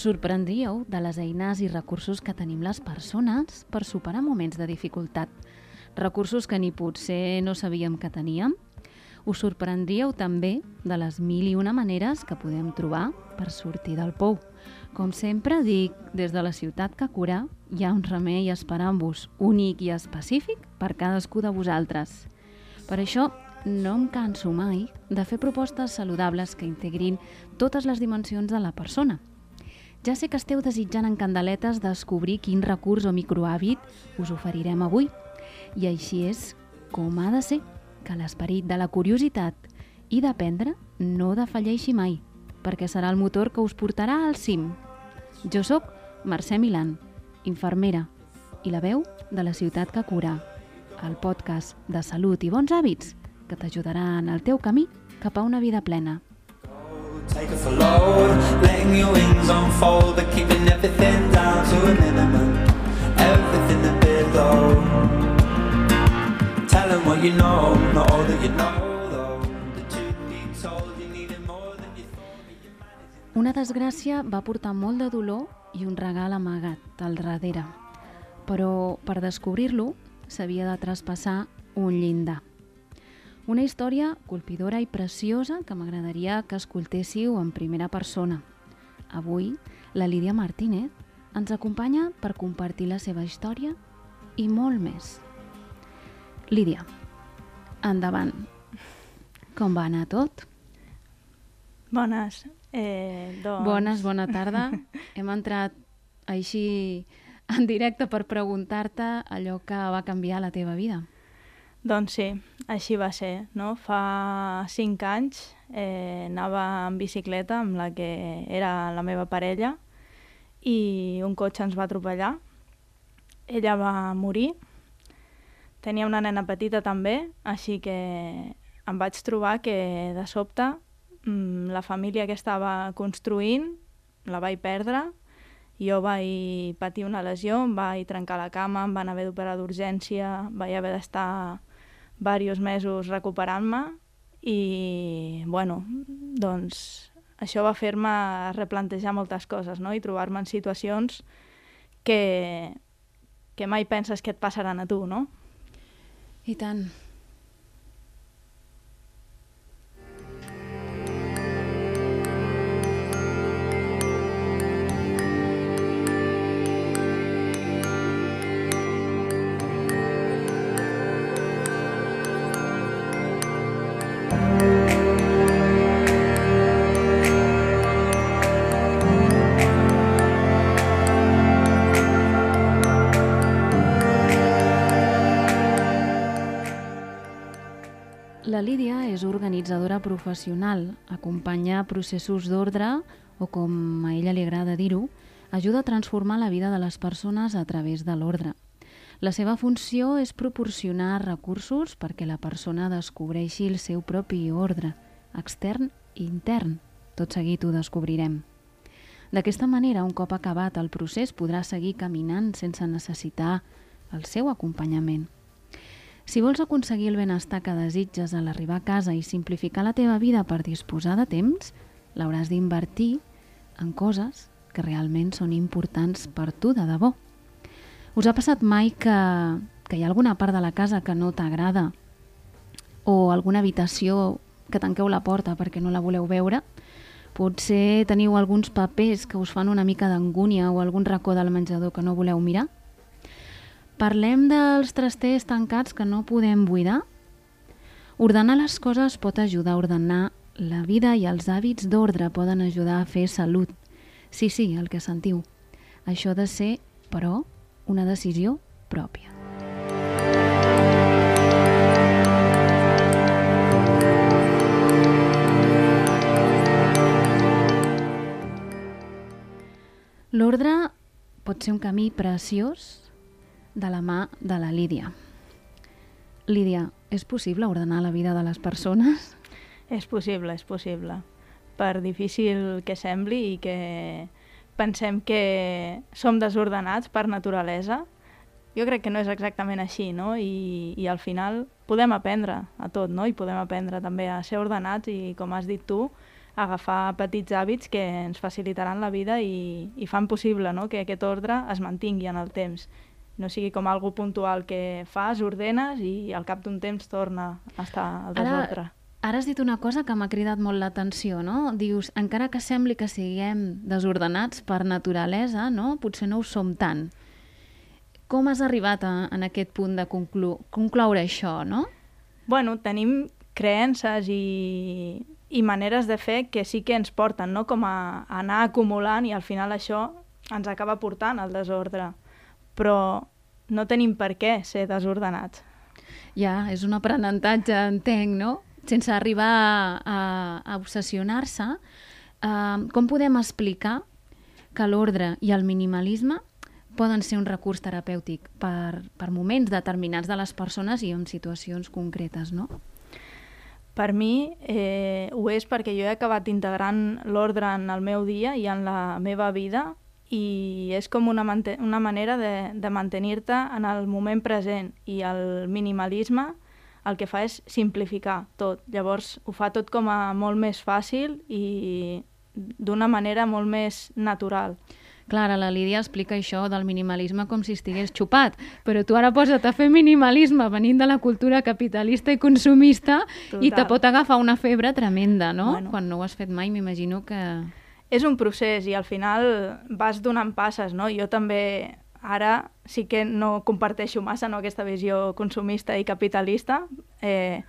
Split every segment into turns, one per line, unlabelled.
Sorprendríeu de les eines i recursos que tenim les persones per superar moments de dificultat. Recursos que ni potser no sabíem que teníem. Us sorprendríeu també de les mil i una maneres que podem trobar per sortir del pou. Com sempre dic, des de la ciutat que cura hi ha un remei esperant-vos, únic i específic per cadascú de vosaltres. Per això no em canso mai de fer propostes saludables que integrin totes les dimensions de la persona – ja sé que esteu desitjant en candeletes descobrir quin recurs o microhàbit us oferirem avui. I així és com ha de ser, que l'esperit de la curiositat i d'aprendre no defalleixi mai, perquè serà el motor que us portarà al cim. Jo sóc Mercè Milan, infermera, i la veu de la ciutat que cura, el podcast de salut i bons hàbits que t'ajudaran al teu camí cap a una vida plena. Take off a load, letting your wings unfold, but keeping everything down to a minimum. Everything a bit low. Tell them what you know, not all that you know. The truth told, you need it more than you thought. Una desgràcia va portar molt de dolor i un regal amagat al darrere. Però per descobrir-lo s'havia de traspassar un llindar. Una història colpidora i preciosa que m'agradaria que escoltéssiu en primera persona. Avui, la Lídia Martínez ens acompanya per compartir la seva història i molt més. Lídia, endavant. Com va anar tot?
Bones. Eh, doncs...
Bones, bona tarda. Hem entrat així en directe per preguntar-te allò que va canviar la teva vida.
Doncs sí, així va ser. No? Fa cinc anys eh, anava en bicicleta amb la que era la meva parella i un cotxe ens va atropellar. Ella va morir. Tenia una nena petita també, així que em vaig trobar que de sobte mm, la família que estava construint la vaig perdre jo vaig patir una lesió, em vaig trencar la cama, em van haver d'operar d'urgència, vaig haver d'estar diversos mesos recuperant-me i, bueno, doncs això va fer-me replantejar moltes coses no? i trobar-me en situacions que, que mai penses que et passaran a tu, no?
I tant. La Lídia és organitzadora professional, acompanya processos d'ordre o, com a ella li agrada dir-ho, ajuda a transformar la vida de les persones a través de l'ordre. La seva funció és proporcionar recursos perquè la persona descobreixi el seu propi ordre, extern i intern. Tot seguit ho descobrirem. D'aquesta manera, un cop acabat el procés, podrà seguir caminant sense necessitar el seu acompanyament. Si vols aconseguir el benestar que desitges a l'arribar a casa i simplificar la teva vida per disposar de temps, l'hauràs d'invertir en coses que realment són importants per tu de debò. Us ha passat mai que, que hi ha alguna part de la casa que no t'agrada o alguna habitació que tanqueu la porta perquè no la voleu veure? Potser teniu alguns papers que us fan una mica d'angúnia o algun racó del menjador que no voleu mirar? Parlem dels trasters tancats que no podem buidar? Ordenar les coses pot ajudar a ordenar la vida i els hàbits d'ordre poden ajudar a fer salut. Sí, sí, el que sentiu. Això de ser, però, una decisió pròpia. L'ordre pot ser un camí preciós de la mà de la Lídia. Lídia, és possible ordenar la vida de les persones?
És possible, és possible. Per difícil que sembli i que pensem que som desordenats per naturalesa, jo crec que no és exactament així, no? I, i al final podem aprendre a tot, no? I podem aprendre també a ser ordenats i, com has dit tu, agafar petits hàbits que ens facilitaran la vida i, i fan possible no? que aquest ordre es mantingui en el temps. No sigui com algo puntual que fas, ordenes i al cap d'un temps torna a estar al desordre.
Ara, ara has dit una cosa que m'ha cridat molt l'atenció, no? Dius, encara que sembli que siguem desordenats per naturalesa, no? potser no ho som tant. Com has arribat a, en aquest punt de conclu concloure això, no?
Bueno, tenim creences i, i maneres de fer que sí que ens porten, no? com a, a anar acumulant i al final això ens acaba portant al desordre. Però no tenim per què ser desordenats.
Ja, és un aprenentatge, entenc, no? Sense arribar a, a, a obsessionar-se. Uh, com podem explicar que l'ordre i el minimalisme poden ser un recurs terapèutic per, per moments determinats de les persones i en situacions concretes, no?
Per mi eh, ho és perquè jo he acabat integrant l'ordre en el meu dia i en la meva vida i és com una, una manera de, de mantenir-te en el moment present i el minimalisme el que fa és simplificar tot. Llavors ho fa tot com a molt més fàcil i d'una manera molt més natural.
Clar, la Lídia explica això del minimalisme com si estigués xupat, però tu ara posa't a fer minimalisme venint de la cultura capitalista i consumista Total. i te pot agafar una febre tremenda, no? Bueno. Quan no ho has fet mai, m'imagino que...
És un procés i al final vas donant passes, no? Jo també ara sí que no comparteixo massa no, aquesta visió consumista i capitalista, eh,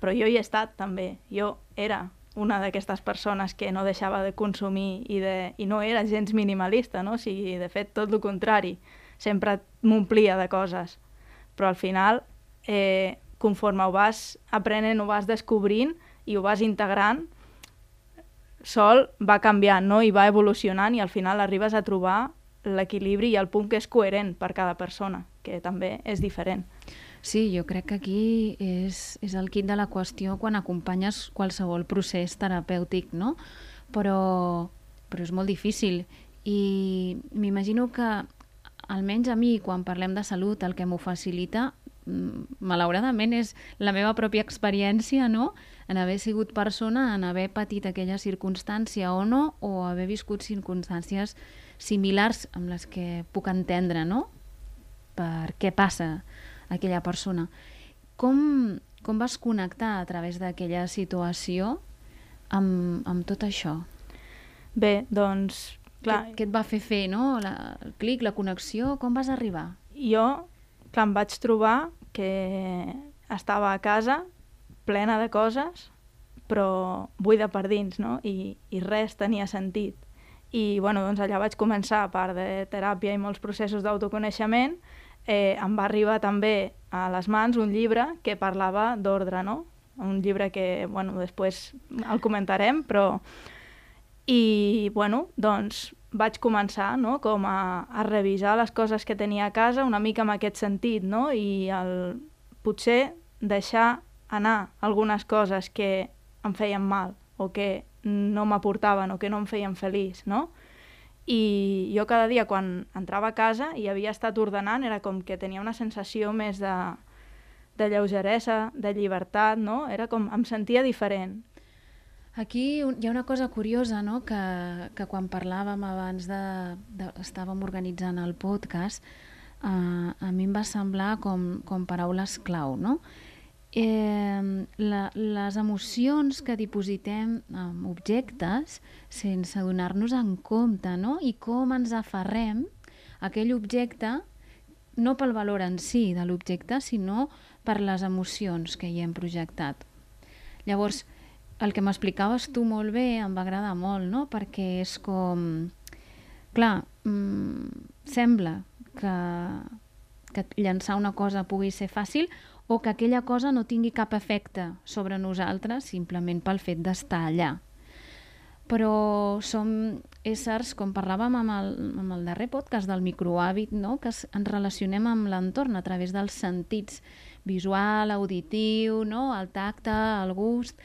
però jo hi he estat també. Jo era una d'aquestes persones que no deixava de consumir i, de, i no era gens minimalista, no? o sigui, de fet, tot el contrari, sempre m'omplia de coses. Però al final, eh, conforme ho vas aprenent, ho vas descobrint i ho vas integrant, sol va canviant no? i va evolucionant i al final arribes a trobar l'equilibri i el punt que és coherent per cada persona, que també és diferent.
Sí, jo crec que aquí és, és el kit de la qüestió quan acompanyes qualsevol procés terapèutic, no? Però, però és molt difícil i m'imagino que almenys a mi, quan parlem de salut, el que m'ho facilita, malauradament, és la meva pròpia experiència, no?, en haver sigut persona, en haver patit aquella circumstància o no, o haver viscut circumstàncies similars amb les que puc entendre, no?, per què passa aquella persona. Com, com vas connectar a través d'aquella situació amb, amb tot això?
Bé, doncs...
Clar, què, què et va fer fer, no? La, el clic, la connexió, com vas arribar?
Jo, clar, em vaig trobar que estava a casa plena de coses, però buida per dins, no? I, i res tenia sentit. I, bueno, doncs allà vaig començar, a part de teràpia i molts processos d'autoconeixement, eh, em va arribar també a les mans un llibre que parlava d'ordre, no? Un llibre que, bueno, després el comentarem, però... I, bueno, doncs vaig començar, no?, com a, a revisar les coses que tenia a casa una mica en aquest sentit, no?, i el, potser deixar anar algunes coses que em feien mal o que no m'aportaven o que no em feien feliç, no? I jo cada dia quan entrava a casa i havia estat ordenant era com que tenia una sensació més de, de lleugeresa, de llibertat, no? Era com, em sentia diferent.
Aquí hi ha una cosa curiosa, no?, que, que quan parlàvem abans de, de... estàvem organitzant el podcast, eh, a mi em va semblar com, com paraules clau, no? eh, la, les emocions que dipositem en objectes sense donar-nos en compte, no? I com ens aferrem a aquell objecte, no pel valor en si de l'objecte, sinó per les emocions que hi hem projectat. Llavors, el que m'explicaves tu molt bé em va agradar molt, no? Perquè és com... Clar, mmm, sembla que, que llançar una cosa pugui ser fàcil, o que aquella cosa no tingui cap efecte sobre nosaltres simplement pel fet d'estar allà. Però som éssers, com parlàvem amb el, amb el darrer podcast del microhàbit, no? que ens relacionem amb l'entorn a través dels sentits visual, auditiu, no? el tacte, el gust,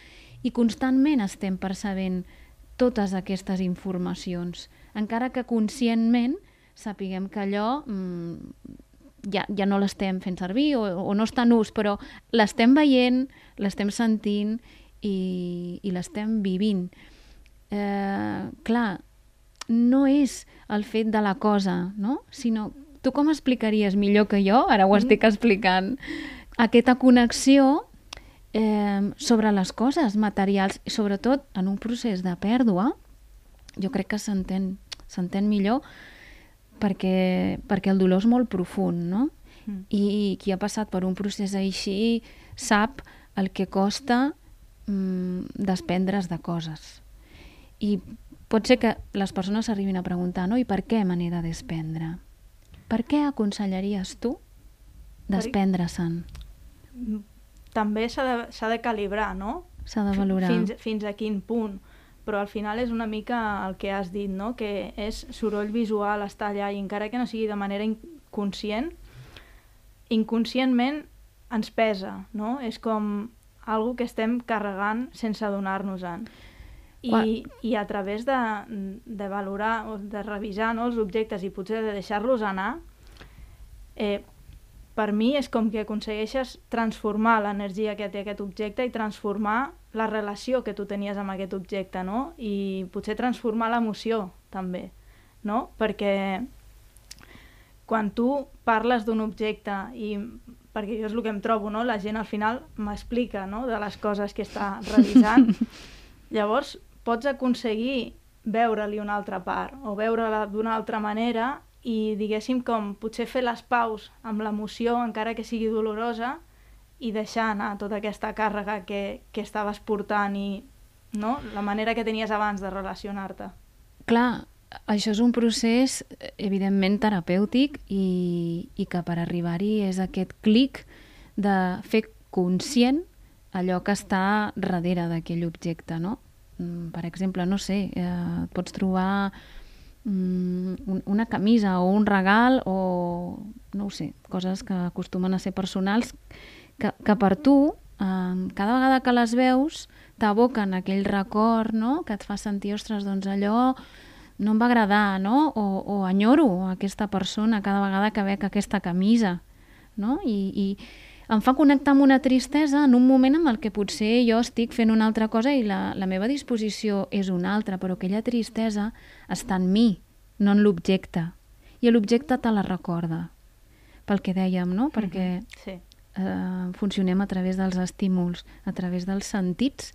i constantment estem percebent totes aquestes informacions, encara que conscientment sapiguem que allò mm, ja, ja no l'estem fent servir o, o no està en ús, però l'estem veient, l'estem sentint i, i l'estem vivint. Eh, clar, no és el fet de la cosa, no? sinó tu com explicaries millor que jo, ara ho mm. estic explicant, aquesta connexió eh, sobre les coses materials, i sobretot en un procés de pèrdua, jo crec que s'entén s'entén millor perquè, perquè el dolor és molt profund, no? Mm. I qui ha passat per un procés així sap el que costa mm, desprendre's de coses. I pot ser que les persones s'arribin a preguntar, no? I per què me n'he de desprendre? Per què aconsellaries tu desprendre-se'n?
També s'ha de, de calibrar, no?
S'ha de valorar.
Fins, fins a quin punt. Però al final és una mica el que has dit, no? Que és soroll visual, estar allà, i encara que no sigui de manera inconscient, inconscientment ens pesa, no? És com algo que estem carregant sense adonar-nos-en. I, I a través de, de valorar o de revisar no, els objectes i potser de deixar-los anar, eh, per mi és com que aconsegueixes transformar l'energia que té aquest objecte i transformar la relació que tu tenies amb aquest objecte, no? I potser transformar l'emoció, també, no? Perquè quan tu parles d'un objecte i perquè jo és el que em trobo, no? La gent al final m'explica, no?, de les coses que està revisant. Llavors, pots aconseguir veure-li una altra part o veure-la d'una altra manera i diguéssim com potser fer les paus amb l'emoció encara que sigui dolorosa i deixar anar tota aquesta càrrega que, que estaves portant i no? la manera que tenies abans de relacionar-te.
Clar, això és un procés evidentment terapèutic i, i que per arribar-hi és aquest clic de fer conscient allò que està darrere d'aquell objecte, no? Mm, per exemple, no sé, eh, pots trobar una camisa o un regal o, no ho sé, coses que acostumen a ser personals que, que per tu, eh, cada vegada que les veus, t'aboquen aquell record no? que et fa sentir, ostres, doncs allò no em va agradar, no? O, o enyoro aquesta persona cada vegada que veig aquesta camisa, no? I, i em fa connectar amb una tristesa en un moment en el que potser jo estic fent una altra cosa i la, la meva disposició és una altra, però aquella tristesa està en mi, no en l'objecte. I l'objecte te la recorda, pel que dèiem, no? Perquè mm -hmm. sí. eh, funcionem a través dels estímuls, a través dels sentits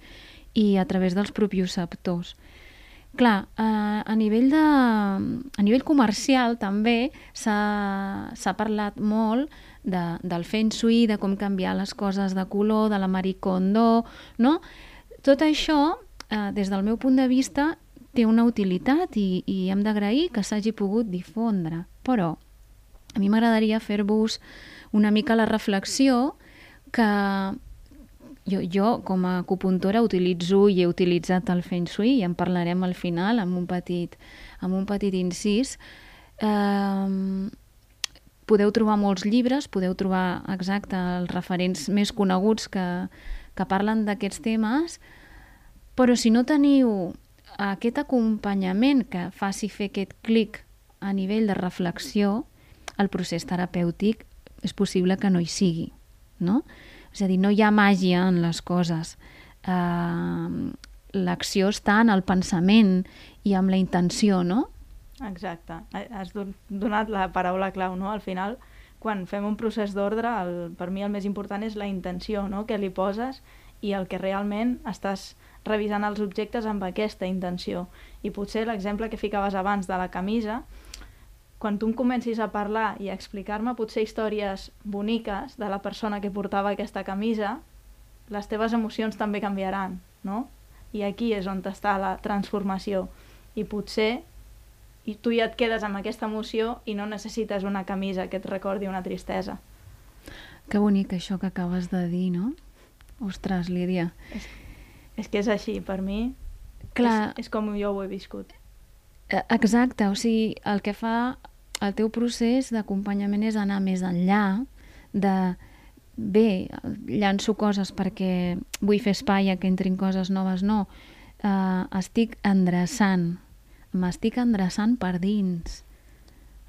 i a través dels propioceptors. Clar, eh, a, nivell de, a nivell comercial també s'ha parlat molt de, del feng shui, de com canviar les coses de color, de la maricondo, no? Tot això, eh, des del meu punt de vista, té una utilitat i, i hem d'agrair que s'hagi pogut difondre. Però a mi m'agradaria fer-vos una mica la reflexió que jo, jo com a acupuntora utilitzo i he utilitzat el Feng Shui i en parlarem al final amb un petit, amb un petit incís. Eh, podeu trobar molts llibres, podeu trobar exacte els referents més coneguts que, que parlen d'aquests temes, però si no teniu aquest acompanyament que faci fer aquest clic a nivell de reflexió, el procés terapèutic és possible que no hi sigui, no? És a dir, no hi ha màgia en les coses. Uh, L'acció està en el pensament i amb la intenció, no?
Exacte. Has donat la paraula clau, no? Al final, quan fem un procés d'ordre, per mi el més important és la intenció, no? Que li poses i el que realment estàs revisant els objectes amb aquesta intenció. I potser l'exemple que ficaves abans de la camisa, quan tu em comencis a parlar i a explicar-me potser històries boniques de la persona que portava aquesta camisa, les teves emocions també canviaran, no? I aquí és on està la transformació. I potser i tu ja et quedes amb aquesta emoció i no necessites una camisa que et recordi una tristesa.
Que bonic això que acabes de dir, no? Ostres, Lídia.
És, és que és així, per mi Clar. És, és com jo ho he viscut.
Eh, Exacte, o sigui, el que fa el teu procés d'acompanyament és anar més enllà de bé, llanço coses perquè vull fer espai a que entrin coses noves, no. Uh, estic endreçant, m'estic endreçant per dins.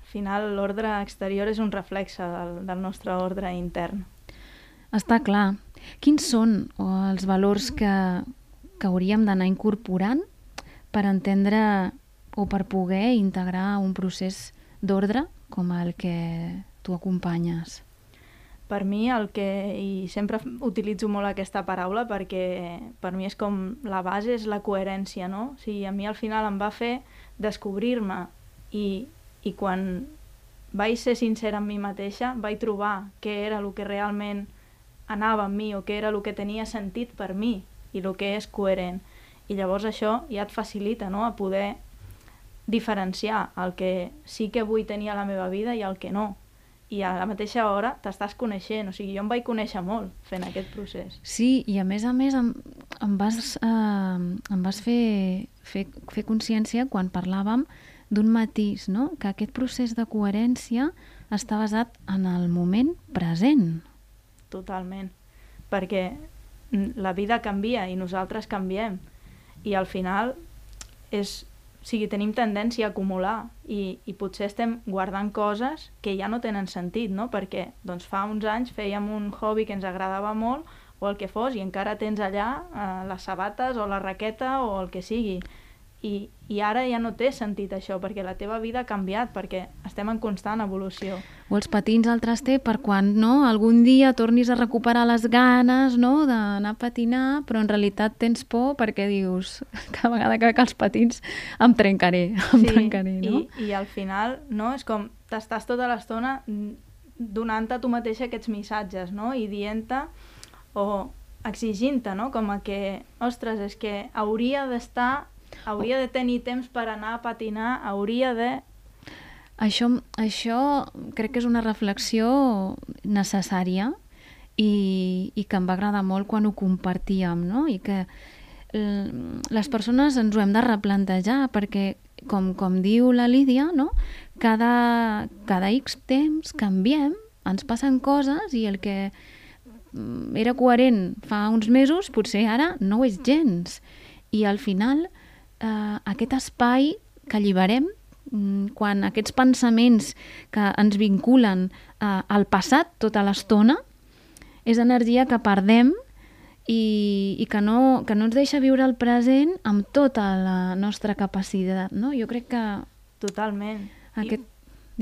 Al final, l'ordre exterior és un reflexe del, del nostre ordre intern.
Està clar. Quins són o, els valors que, que hauríem d'anar incorporant per entendre o per poder integrar un procés d'ordre com el que tu acompanyes?
Per mi, el que, i sempre utilitzo molt aquesta paraula perquè per mi és com la base, és la coherència, no? O sigui, a mi al final em va fer descobrir-me i, i quan vaig ser sincera amb mi mateixa, vaig trobar què era el que realment anava amb mi o què era el que tenia sentit per mi i el que és coherent. I llavors això ja et facilita no? a poder diferenciar el que sí que vull tenir a la meva vida i el que no. I a la mateixa hora t'estàs coneixent, o sigui, jo em vaig conèixer molt fent aquest procés.
Sí, i a més a més em, em vas, eh, em vas fer, fer, fer consciència quan parlàvem d'un matís, no? que aquest procés de coherència està basat en el moment present.
Totalment. Perquè la vida canvia i nosaltres canviem. I al final és o sigui, tenim tendència a acumular i, i potser estem guardant coses que ja no tenen sentit, no? Perquè doncs, fa uns anys fèiem un hobby que ens agradava molt o el que fos i encara tens allà eh, les sabates o la raqueta o el que sigui. I, I ara ja no té sentit això, perquè la teva vida ha canviat, perquè estem en constant evolució.
O els patins al traster per quan no, algun dia tornis a recuperar les ganes no, d'anar a patinar, però en realitat tens por perquè dius cada vegada que veig els patins em trencaré, em
Sí,
trencaré, no?
i, i al final no, és com t'estàs tota l'estona donant-te a tu mateixa aquests missatges no? i dient-te o exigint-te, no? com a que, ostres, és que hauria d'estar, hauria de tenir temps per anar a patinar, hauria de...
Això, això crec que és una reflexió necessària i, i que em va agradar molt quan ho compartíem, no? I que les persones ens ho hem de replantejar perquè, com, com diu la Lídia, no? cada, cada X temps canviem, ens passen coses i el que mm, era coherent fa uns mesos potser ara no ho és gens. I al final eh, aquest espai que alliberem mm, quan aquests pensaments que ens vinculen eh, al passat tota l'estona és energia que perdem i, i que, no, que no ens deixa viure el present amb tota la nostra capacitat. No? Jo crec que
Totalment.
aquest...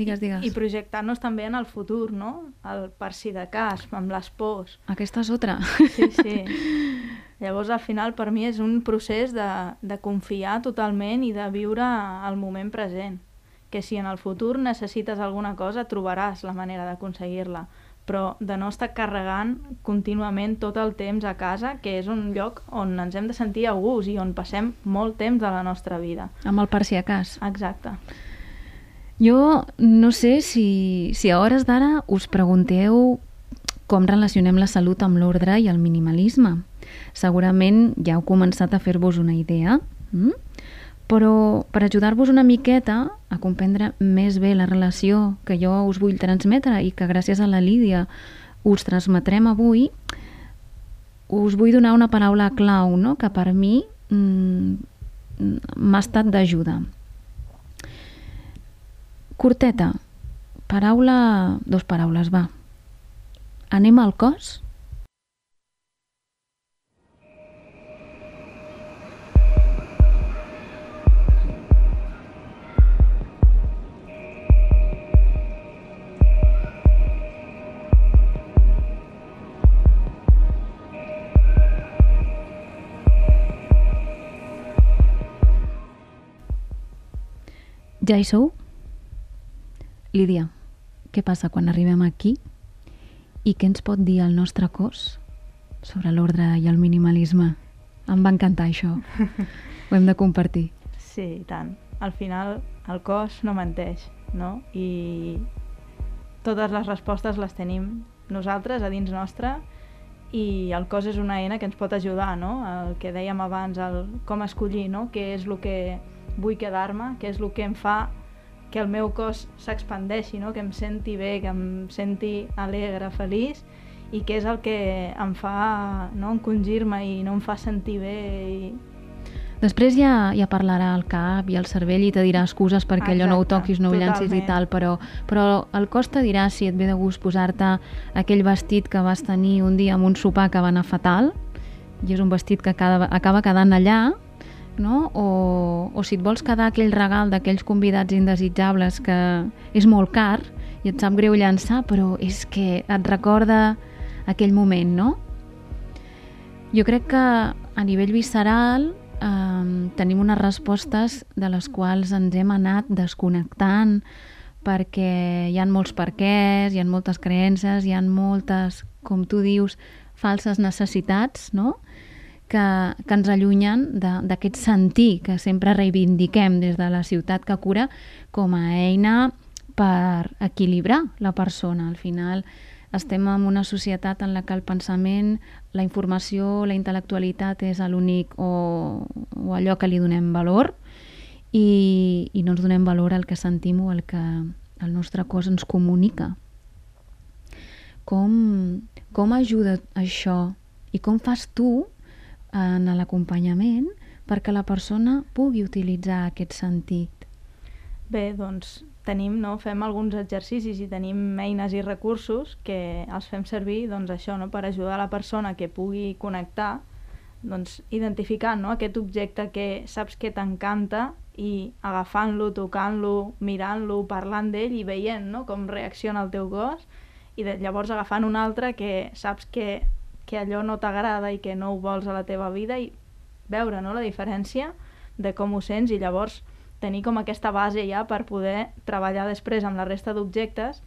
Digues, digues.
I projectar-nos també en el futur, no? El per si de cas, amb les pors.
Aquesta és otra.
Sí, sí. Llavors, al final, per mi és un procés de, de confiar totalment i de viure el moment present. Que si en el futur necessites alguna cosa, trobaràs la manera d'aconseguir-la. Però de no estar carregant contínuament tot el temps a casa, que és un lloc on ens hem de sentir a gust i on passem molt temps de la nostra vida.
amb el per si a cas.
Exacte.
Jo no sé si, si a hores d'ara us pregunteu com relacionem la salut amb l'ordre i el minimalisme. Segurament ja heu començat a fer-vos una idea, mm? però per ajudar-vos una miqueta a comprendre més bé la relació que jo us vull transmetre i que gràcies a la Lídia us transmetrem avui, us vull donar una paraula clau no? que per mi mm, m'ha estat d'ajuda. Curteta. Paraula... Dos paraules, va. Anem al cos? Ja hi sou? Lídia, què passa quan arribem aquí i què ens pot dir el nostre cos sobre l'ordre i el minimalisme? Em va encantar això. Ho hem de compartir.
Sí, i tant. Al final, el cos no menteix, no? I totes les respostes les tenim nosaltres a dins nostre i el cos és una eina que ens pot ajudar, no? El que dèiem abans, el com escollir, no? Què és el que vull quedar-me, que és el que em fa que el meu cos s'expandeixi, no? que em senti bé, que em senti alegre, feliç, i que és el que em fa no, encongir-me i no em fa sentir bé. I...
Després ja, ja parlarà el cap i el cervell i te dirà excuses perquè Exacte, allò no ho toquis, no ho llancis i tal, però, però el cos te dirà si et ve de gust posar-te aquell vestit que vas tenir un dia amb un sopar que va anar fatal, i és un vestit que acaba, acaba quedant allà, no? o, o si et vols quedar aquell regal d'aquells convidats indesitjables que és molt car i et sap greu llançar, però és que et recorda aquell moment, no? Jo crec que a nivell visceral eh, tenim unes respostes de les quals ens hem anat desconnectant perquè hi ha molts perquès, hi ha moltes creences, hi ha moltes, com tu dius, falses necessitats, no?, que, que ens allunyen d'aquest sentir que sempre reivindiquem des de la ciutat que cura com a eina per equilibrar la persona. Al final estem en una societat en la que el pensament, la informació, la intel·lectualitat és l'únic o, o allò que li donem valor i, i no ens donem valor al que sentim o al que el nostre cos ens comunica. Com, com ajuda això i com fas tu en l'acompanyament perquè la persona pugui utilitzar aquest sentit?
Bé, doncs tenim, no? fem alguns exercicis i tenim eines i recursos que els fem servir doncs, això, no? per ajudar la persona que pugui connectar doncs, identificant no? aquest objecte que saps que t'encanta i agafant-lo, tocant-lo, mirant-lo, parlant d'ell i veient no? com reacciona el teu cos i de, llavors agafant un altre que saps que que allò no t'agrada i que no ho vols a la teva vida i veure no, la diferència de com ho sents i llavors tenir com aquesta base ja per poder treballar després amb la resta d'objectes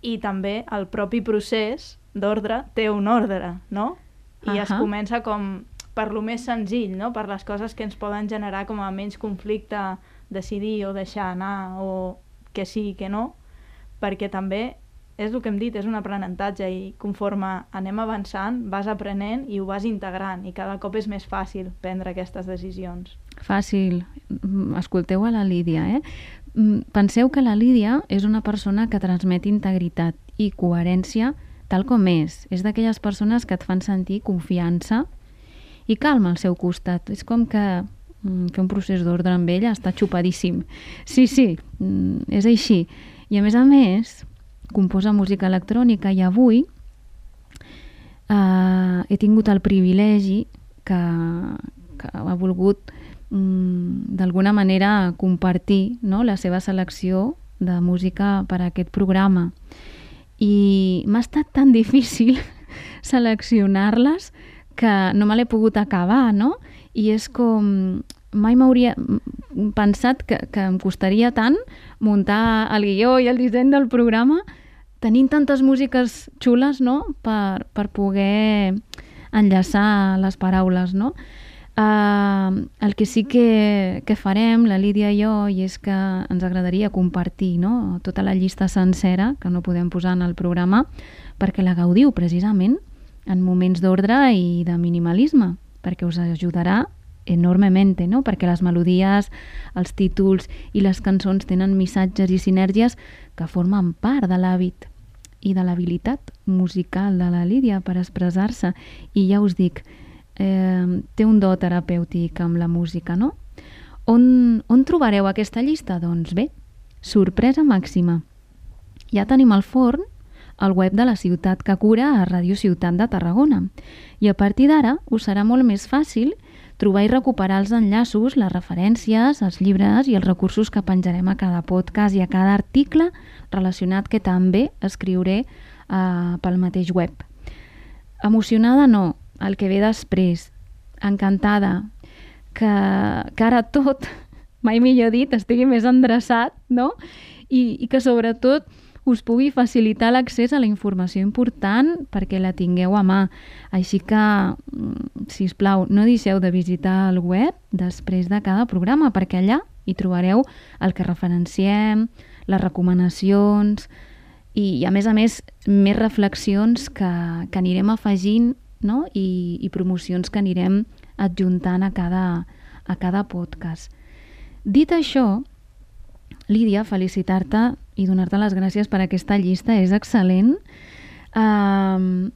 i també el propi procés d'ordre té un ordre, no? I uh -huh. es comença com per lo més senzill, no? Per les coses que ens poden generar com a menys conflicte decidir o deixar anar o que sí que no, perquè també és el que hem dit, és un aprenentatge i conforme anem avançant vas aprenent i ho vas integrant i cada cop és més fàcil prendre aquestes decisions.
Fàcil. Mm, escolteu a la Lídia, eh? Mm, penseu que la Lídia és una persona que transmet integritat i coherència tal com és. És d'aquelles persones que et fan sentir confiança i calma al seu costat. És com que mm, fer un procés d'ordre amb ella està xupadíssim. Sí, sí, és així. I a més a més, composa música electrònica i avui eh, he tingut el privilegi que, que ha volgut mm, d'alguna manera compartir no, la seva selecció de música per a aquest programa i m'ha estat tan difícil seleccionar-les que no me l'he pogut acabar, no? I és com mai m'hauria pensat que, que em costaria tant muntar el guió i el disseny del programa tenint tantes músiques xules no? per, per poder enllaçar les paraules. No? Uh, el que sí que, que farem, la Lídia i jo, i és que ens agradaria compartir no? tota la llista sencera, que no podem posar en el programa, perquè la gaudiu precisament en moments d'ordre i de minimalisme, perquè us ajudarà enormement, no? perquè les melodies, els títols i les cançons tenen missatges i sinergies que formen part de l'hàbit i de l'habilitat musical de la Lídia per expressar-se. I ja us dic, eh, té un do terapèutic amb la música, no? On, on trobareu aquesta llista? Doncs bé, sorpresa màxima. Ja tenim al forn el web de la ciutat que cura a Ràdio Ciutat de Tarragona. I a partir d'ara us serà molt més fàcil trobar i recuperar els enllaços, les referències, els llibres i els recursos que penjarem a cada podcast i a cada article relacionat que també escriuré uh, pel mateix web. Emocionada no, el que ve després. Encantada, que, que ara tot, mai millor dit, estigui més endreçat, no? I, i que sobretot us pugui facilitar l'accés a la informació important perquè la tingueu a mà. Així que, mm, si us plau, no deixeu de visitar el web després de cada programa perquè allà hi trobareu el que referenciem, les recomanacions i, a més a més, més reflexions que, que anirem afegint no? I, i promocions que anirem adjuntant a cada, a cada podcast. Dit això, Lídia, felicitar-te i donar-te les gràcies per aquesta llista, és excel·lent. Um,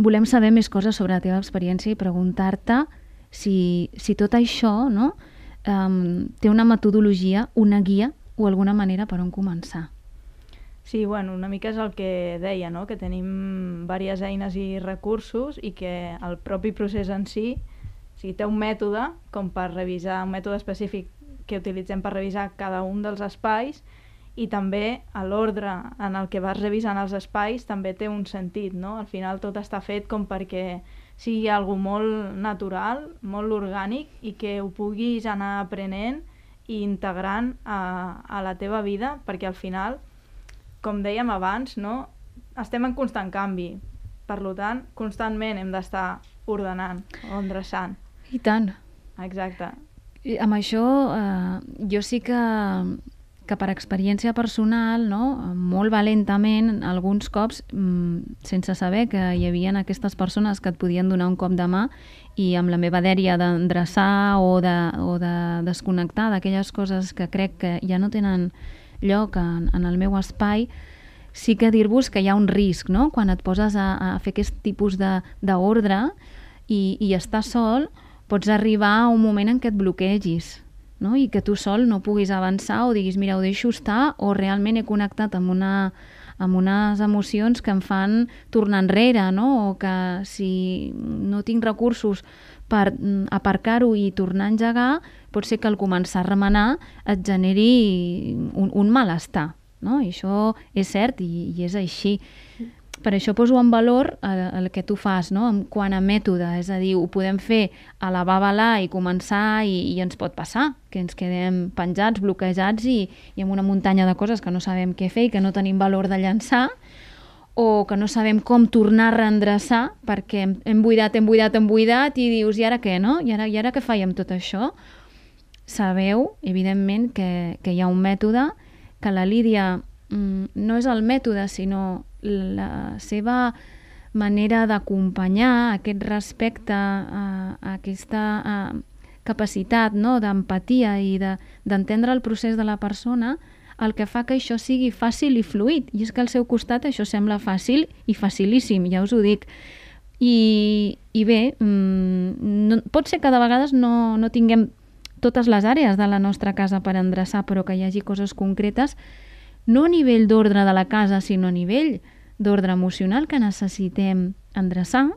volem saber més coses sobre la teva experiència i preguntar-te si, si tot això no, um, té una metodologia, una guia o alguna manera per on començar.
Sí, bueno, una mica és el que deia, no? que tenim diverses eines i recursos i que el propi procés en si, o sigui, té un mètode com per revisar, un mètode específic que utilitzem per revisar cada un dels espais i també a l'ordre en el que vas revisant els espais també té un sentit, no? Al final tot està fet com perquè sigui algo molt natural, molt orgànic i que ho puguis anar aprenent i integrant a, a la teva vida, perquè al final, com dèiem abans, no? estem en constant canvi. Per tant, constantment hem d'estar ordenant o endreçant.
I tant.
Exacte.
I amb això, eh, jo sí que que per experiència personal, no, molt valentament, alguns cops, mmm, sense saber que hi havia aquestes persones que et podien donar un cop de mà i amb la meva dèria d'endreçar o, de, o de desconnectar d'aquelles coses que crec que ja no tenen lloc en, en el meu espai, sí que dir-vos que hi ha un risc, no? Quan et poses a, a fer aquest tipus d'ordre i, i estar sol, pots arribar a un moment en què et bloquegis, no? i que tu sol no puguis avançar o diguis, mira, ho deixo estar, o realment he connectat amb, una, amb unes emocions que em fan tornar enrere, no? o que si no tinc recursos per mm, aparcar-ho i tornar a engegar, pot ser que al començar a remenar et generi un, un malestar. No? I això és cert i, i és així per això poso en valor el, el que tu fas, no? en quant a mètode, és a dir, ho podem fer a la babalà i començar i, i ens pot passar, que ens quedem penjats, bloquejats i, i amb una muntanya de coses que no sabem què fer i que no tenim valor de llançar, o que no sabem com tornar a reendreçar perquè hem, hem buidat, hem buidat, hem buidat i dius, i ara què, no? I ara, i ara què faig amb tot això? Sabeu, evidentment, que, que hi ha un mètode que la Lídia mm, no és el mètode, sinó la seva manera d'acompanyar aquest respecte a, a aquesta a, capacitat no? d'empatia i d'entendre de, el procés de la persona, el que fa que això sigui fàcil i fluid. I és que al seu costat això sembla fàcil i facilíssim, ja us ho dic. I, i bé, mmm, no, pot ser que de vegades no, no tinguem totes les àrees de la nostra casa per endreçar, però que hi hagi coses concretes no a nivell d'ordre de la casa, sinó a nivell d'ordre emocional que necessitem endreçar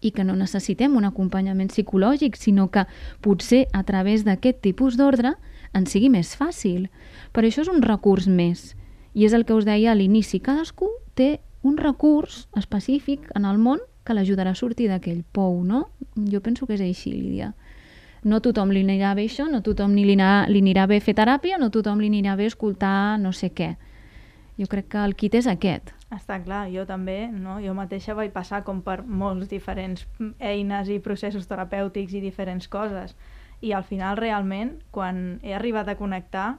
i que no necessitem un acompanyament psicològic, sinó que potser a través d'aquest tipus d'ordre ens sigui més fàcil. Per això és un recurs més. I és el que us deia a l'inici. Cadascú té un recurs específic en el món que l'ajudarà a sortir d'aquell pou, no? Jo penso que és així, Lídia. No tothom li anirà bé això, no tothom li anirà, li anirà bé fer teràpia, no tothom li anirà bé escoltar no sé què. Jo crec que el kit és aquest.
Està clar, jo també, no? jo mateixa vaig passar com per molts diferents eines i processos terapèutics i diferents coses. I al final, realment, quan he arribat a connectar,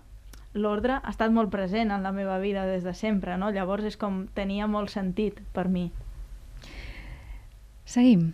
l'ordre ha estat molt present en la meva vida des de sempre, no? Llavors és com tenia molt sentit per mi.
Seguim.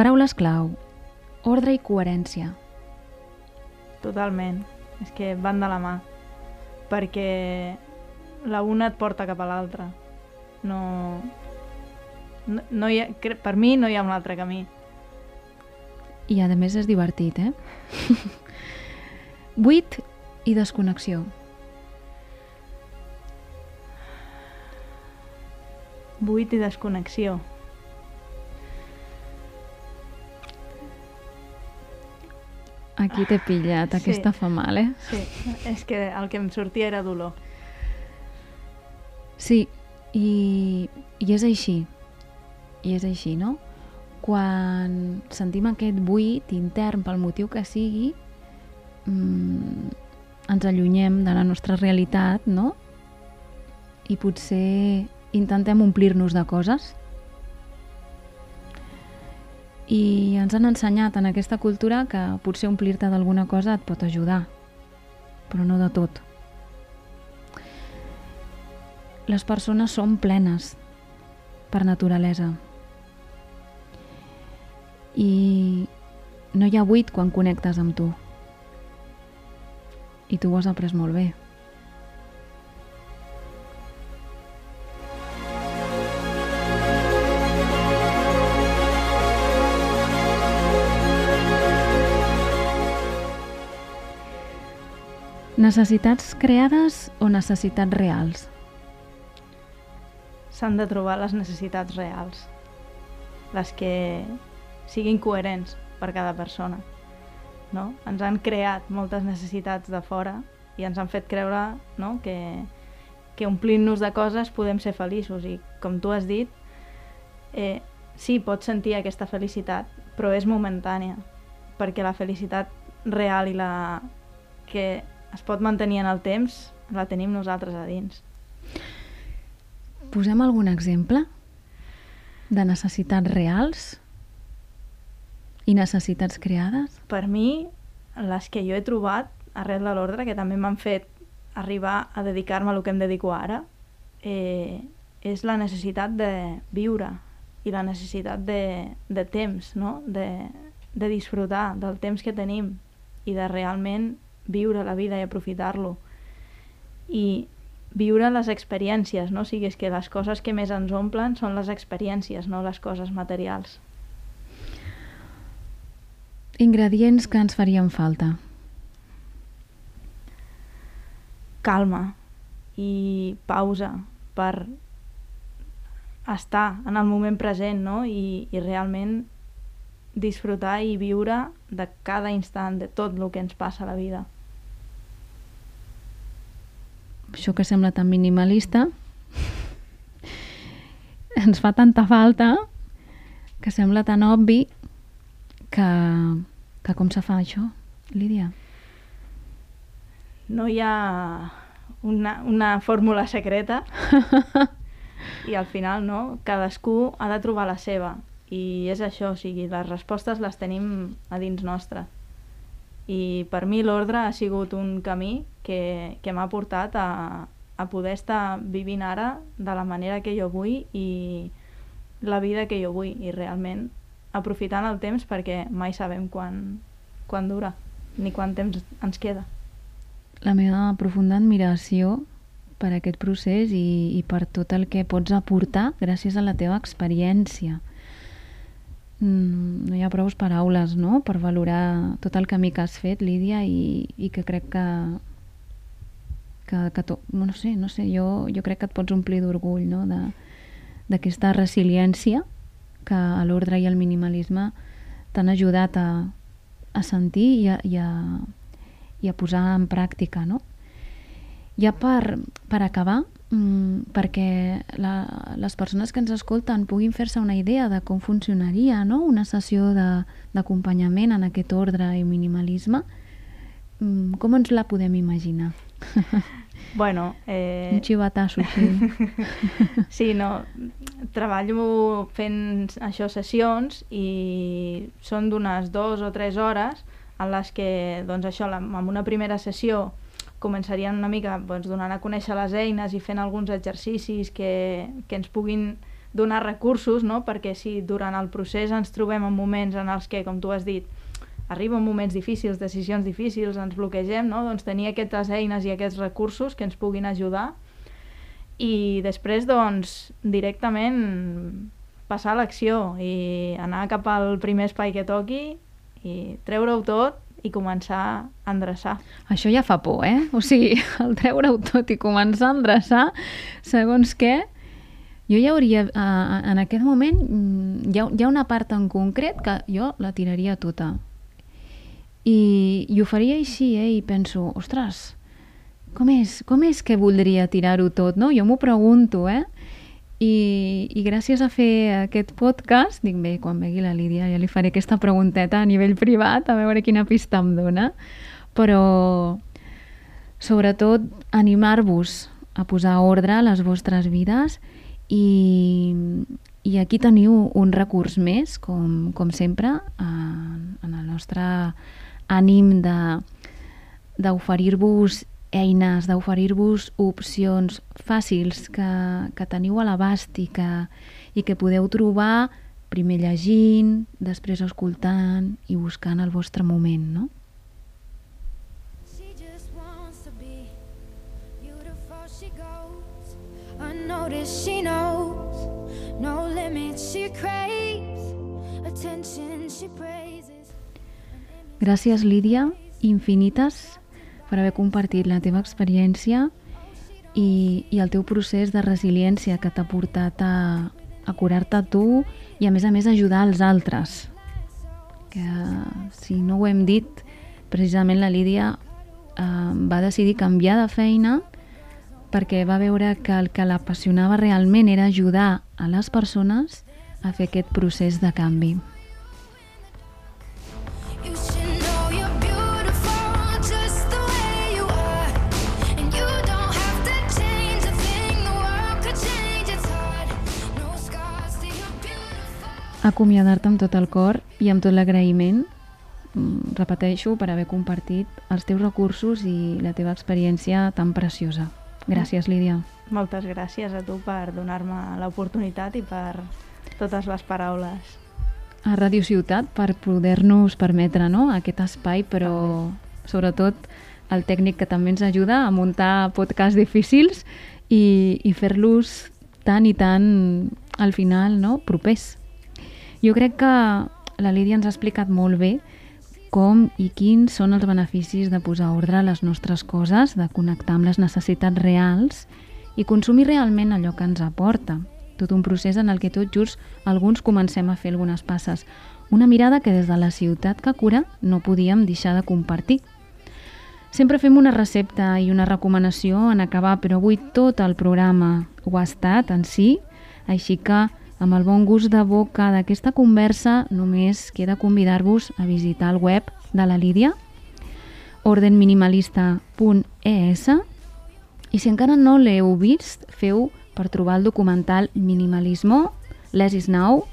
Paraules clau. Ordre i coherència.
Totalment. És que van de la mà. Perquè la una et porta cap a l'altra. No... no, no hi ha, per mi no hi ha un altre camí.
I a més és divertit, eh? Buit i desconnexió.
Buit i desconnexió.
Aquí t'he pillat, sí. aquesta fa mal, eh?
Sí, és que el que em sortia era dolor.
Sí, i, i és així. I és així, no? quan sentim aquest buit intern pel motiu que sigui, mmm, ens allunyem de la nostra realitat, no? I potser intentem omplir-nos de coses. I ens han ensenyat en aquesta cultura que potser omplir-te d'alguna cosa et pot ajudar, però no de tot. Les persones són plenes per naturalesa. I no hi ha buit quan connectes amb tu. I tu ho has après molt bé. Necessitats creades o necessitats reals?
S'han de trobar les necessitats reals, les que siguin coherents per cada persona. No? Ens han creat moltes necessitats de fora i ens han fet creure no? que, que omplint-nos de coses podem ser feliços i com tu has dit, eh, sí, pots sentir aquesta felicitat, però és momentània, perquè la felicitat real i la que es pot mantenir en el temps, la tenim nosaltres a dins.
Posem algun exemple de necessitats reals i necessitats creades?
Per mi, les que jo he trobat arrel de l'ordre, que també m'han fet arribar a dedicar-me al que em dedico ara, eh, és la necessitat de viure i la necessitat de, de temps, no? de, de disfrutar del temps que tenim i de realment viure la vida i aprofitar-lo. I viure les experiències, no? O sigui, és que les coses que més ens omplen són les experiències, no les coses materials.
Ingredients que ens farien falta.
Calma i pausa per estar en el moment present no? I, i realment disfrutar i viure de cada instant, de tot el que ens passa a la vida.
Això que sembla tan minimalista ens fa tanta falta que sembla tan obvi que, que com se fa això, Lídia?
No hi ha una, una fórmula secreta i al final no, cadascú ha de trobar la seva i és això, o sigui, les respostes les tenim a dins nostre. I per mi l'ordre ha sigut un camí que, que m'ha portat a, a poder estar vivint ara de la manera que jo vull i la vida que jo vull i realment aprofitant el temps perquè mai sabem quan, quan dura ni quant temps ens queda.
La meva profunda admiració per aquest procés i, i per tot el que pots aportar gràcies a la teva experiència no hi ha prou paraules no? per valorar tot el camí que has fet, Lídia, i, i que crec que, que, que to, no sé, no sé jo, jo crec que et pots omplir d'orgull no? d'aquesta resiliència que a l'ordre i al minimalisme t'han ajudat a, a sentir i a, i, a, i a posar en pràctica. No? Ja per, per acabar, mm, perquè la, les persones que ens escolten puguin fer-se una idea de com funcionaria no? una sessió d'acompanyament en aquest ordre i minimalisme, mm, com ens la podem imaginar?
Bueno, eh...
Un xivatasso així.
sí, no, treballo fent això sessions i són d'unes dues o tres hores en les que, doncs això, en una primera sessió començarien una mica doncs, donant a conèixer les eines i fent alguns exercicis que, que ens puguin donar recursos, no? perquè si durant el procés ens trobem en moments en els que, com tu has dit, arriben moments difícils, decisions difícils, ens bloquegem, no? doncs tenir aquestes eines i aquests recursos que ens puguin ajudar i després doncs directament passar a l'acció i anar cap al primer espai que toqui i treure-ho tot i començar a endreçar.
Això ja fa por, eh? O sigui, el treure-ho tot i començar a endreçar, segons què, jo ja hauria, en aquest moment, mm, hi ha, hi ha una part en concret que jo la tiraria tota. I, i ho faria així, eh? I penso, ostres, com és, com és que voldria tirar-ho tot, no? Jo m'ho pregunto, eh? I, i gràcies a fer aquest podcast, dic bé, quan vegi la Lídia ja li faré aquesta pregunteta a nivell privat, a veure quina pista em dona, però sobretot animar-vos a posar ordre a les vostres vides i, i aquí teniu un recurs més, com, com sempre, en, en el nostre ànim d'oferir-vos eines, d'oferir-vos opcions fàcils que, que teniu a l'abast i, que, i que podeu trobar primer llegint, després escoltant i buscant el vostre moment, no? Unnoticed. She knows no limits. She craves attention. She praises Gràcies Lídia, infinites per haver compartit la teva experiència i, i el teu procés de resiliència que t'ha portat a, a curar-te tu i a més a més ajudar els altres. Que si no ho hem dit, precisament la Lídia eh, va decidir canviar de feina perquè va veure que el que l'apassionava realment era ajudar a les persones a fer aquest procés de canvi. Acomiadar-te amb tot el cor i amb tot l'agraïment, mm, repeteixo, per haver compartit els teus recursos i la teva experiència tan preciosa. Gràcies, Lídia.
Moltes gràcies a tu per donar-me l'oportunitat i per totes les paraules.
A Ràdio Ciutat per poder-nos permetre no? aquest espai, però sobretot el tècnic que també ens ajuda a muntar podcasts difícils i, i fer-los tan i tan al final no? propers jo crec que la Lídia ens ha explicat molt bé com i quins són els beneficis de posar ordre a les nostres coses, de connectar amb les necessitats reals i consumir realment allò que ens aporta. Tot un procés en el que tot just alguns comencem a fer algunes passes. Una mirada que des de la ciutat que cura no podíem deixar de compartir. Sempre fem una recepta i una recomanació en acabar, però avui tot el programa ho ha estat en si, així que amb el bon gust de boca d'aquesta conversa, només queda convidar-vos a visitar el web de la Lídia, ordenminimalista.es, i si encara no l'heu vist, feu per trobar el documental Minimalismo, Less is Now,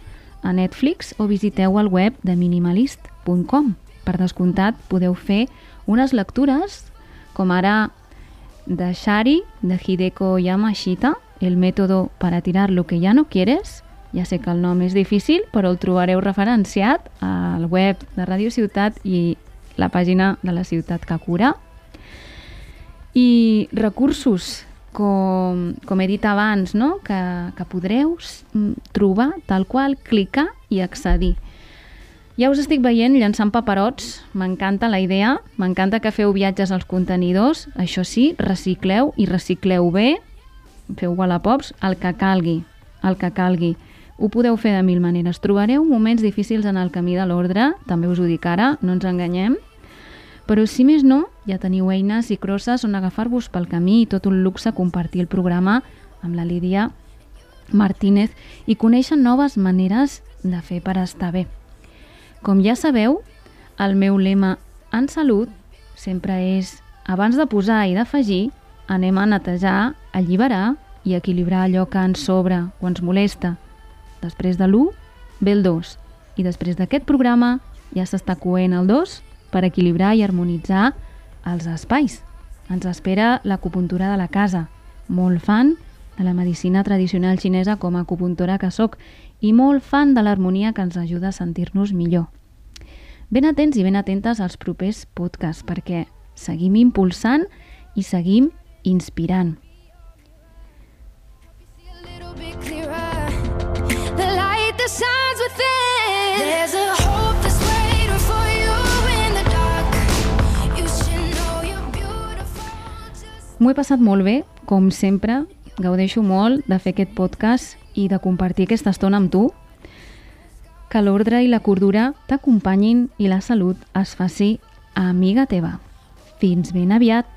a Netflix o visiteu el web de minimalist.com. Per descomptat, podeu fer unes lectures, com ara de Shari, de Hideko Yamashita, el método para tirar lo que ya no quieres, ja sé que el nom és difícil, però el trobareu referenciat al web de Ràdio Ciutat i la pàgina de la ciutat que cura. I recursos, com, com he dit abans, no? que, que podreu trobar tal qual, clicar i accedir. Ja us estic veient llançant paperots, m'encanta la idea, m'encanta que feu viatges als contenidors, això sí, recicleu i recicleu bé, feu Wallapop, el que calgui, el que calgui. Ho podeu fer de mil maneres. Trobareu moments difícils en el camí de l'ordre, també us ho dic ara, no ens enganyem, però si més no, ja teniu eines i crosses on agafar-vos pel camí i tot un luxe compartir el programa amb la Lídia Martínez i conèixer noves maneres de fer per estar bé. Com ja sabeu, el meu lema en salut sempre és abans de posar i d'afegir, anem a netejar, alliberar i equilibrar allò que ens sobra o ens molesta Després de l'1 ve el 2 i després d'aquest programa ja s'està coent el 2 per equilibrar i harmonitzar els espais. Ens espera l'acupuntura de la casa, molt fan de la medicina tradicional xinesa com a acupuntora que sóc i molt fan de l'harmonia que ens ajuda a sentir-nos millor. Ben atents i ben atentes als propers podcasts perquè seguim impulsant i seguim inspirant. M'ho he passat molt bé, com sempre. Gaudeixo molt de fer aquest podcast i de compartir aquesta estona amb tu. Que l'ordre i la cordura t'acompanyin i la salut es faci amiga teva. Fins ben aviat!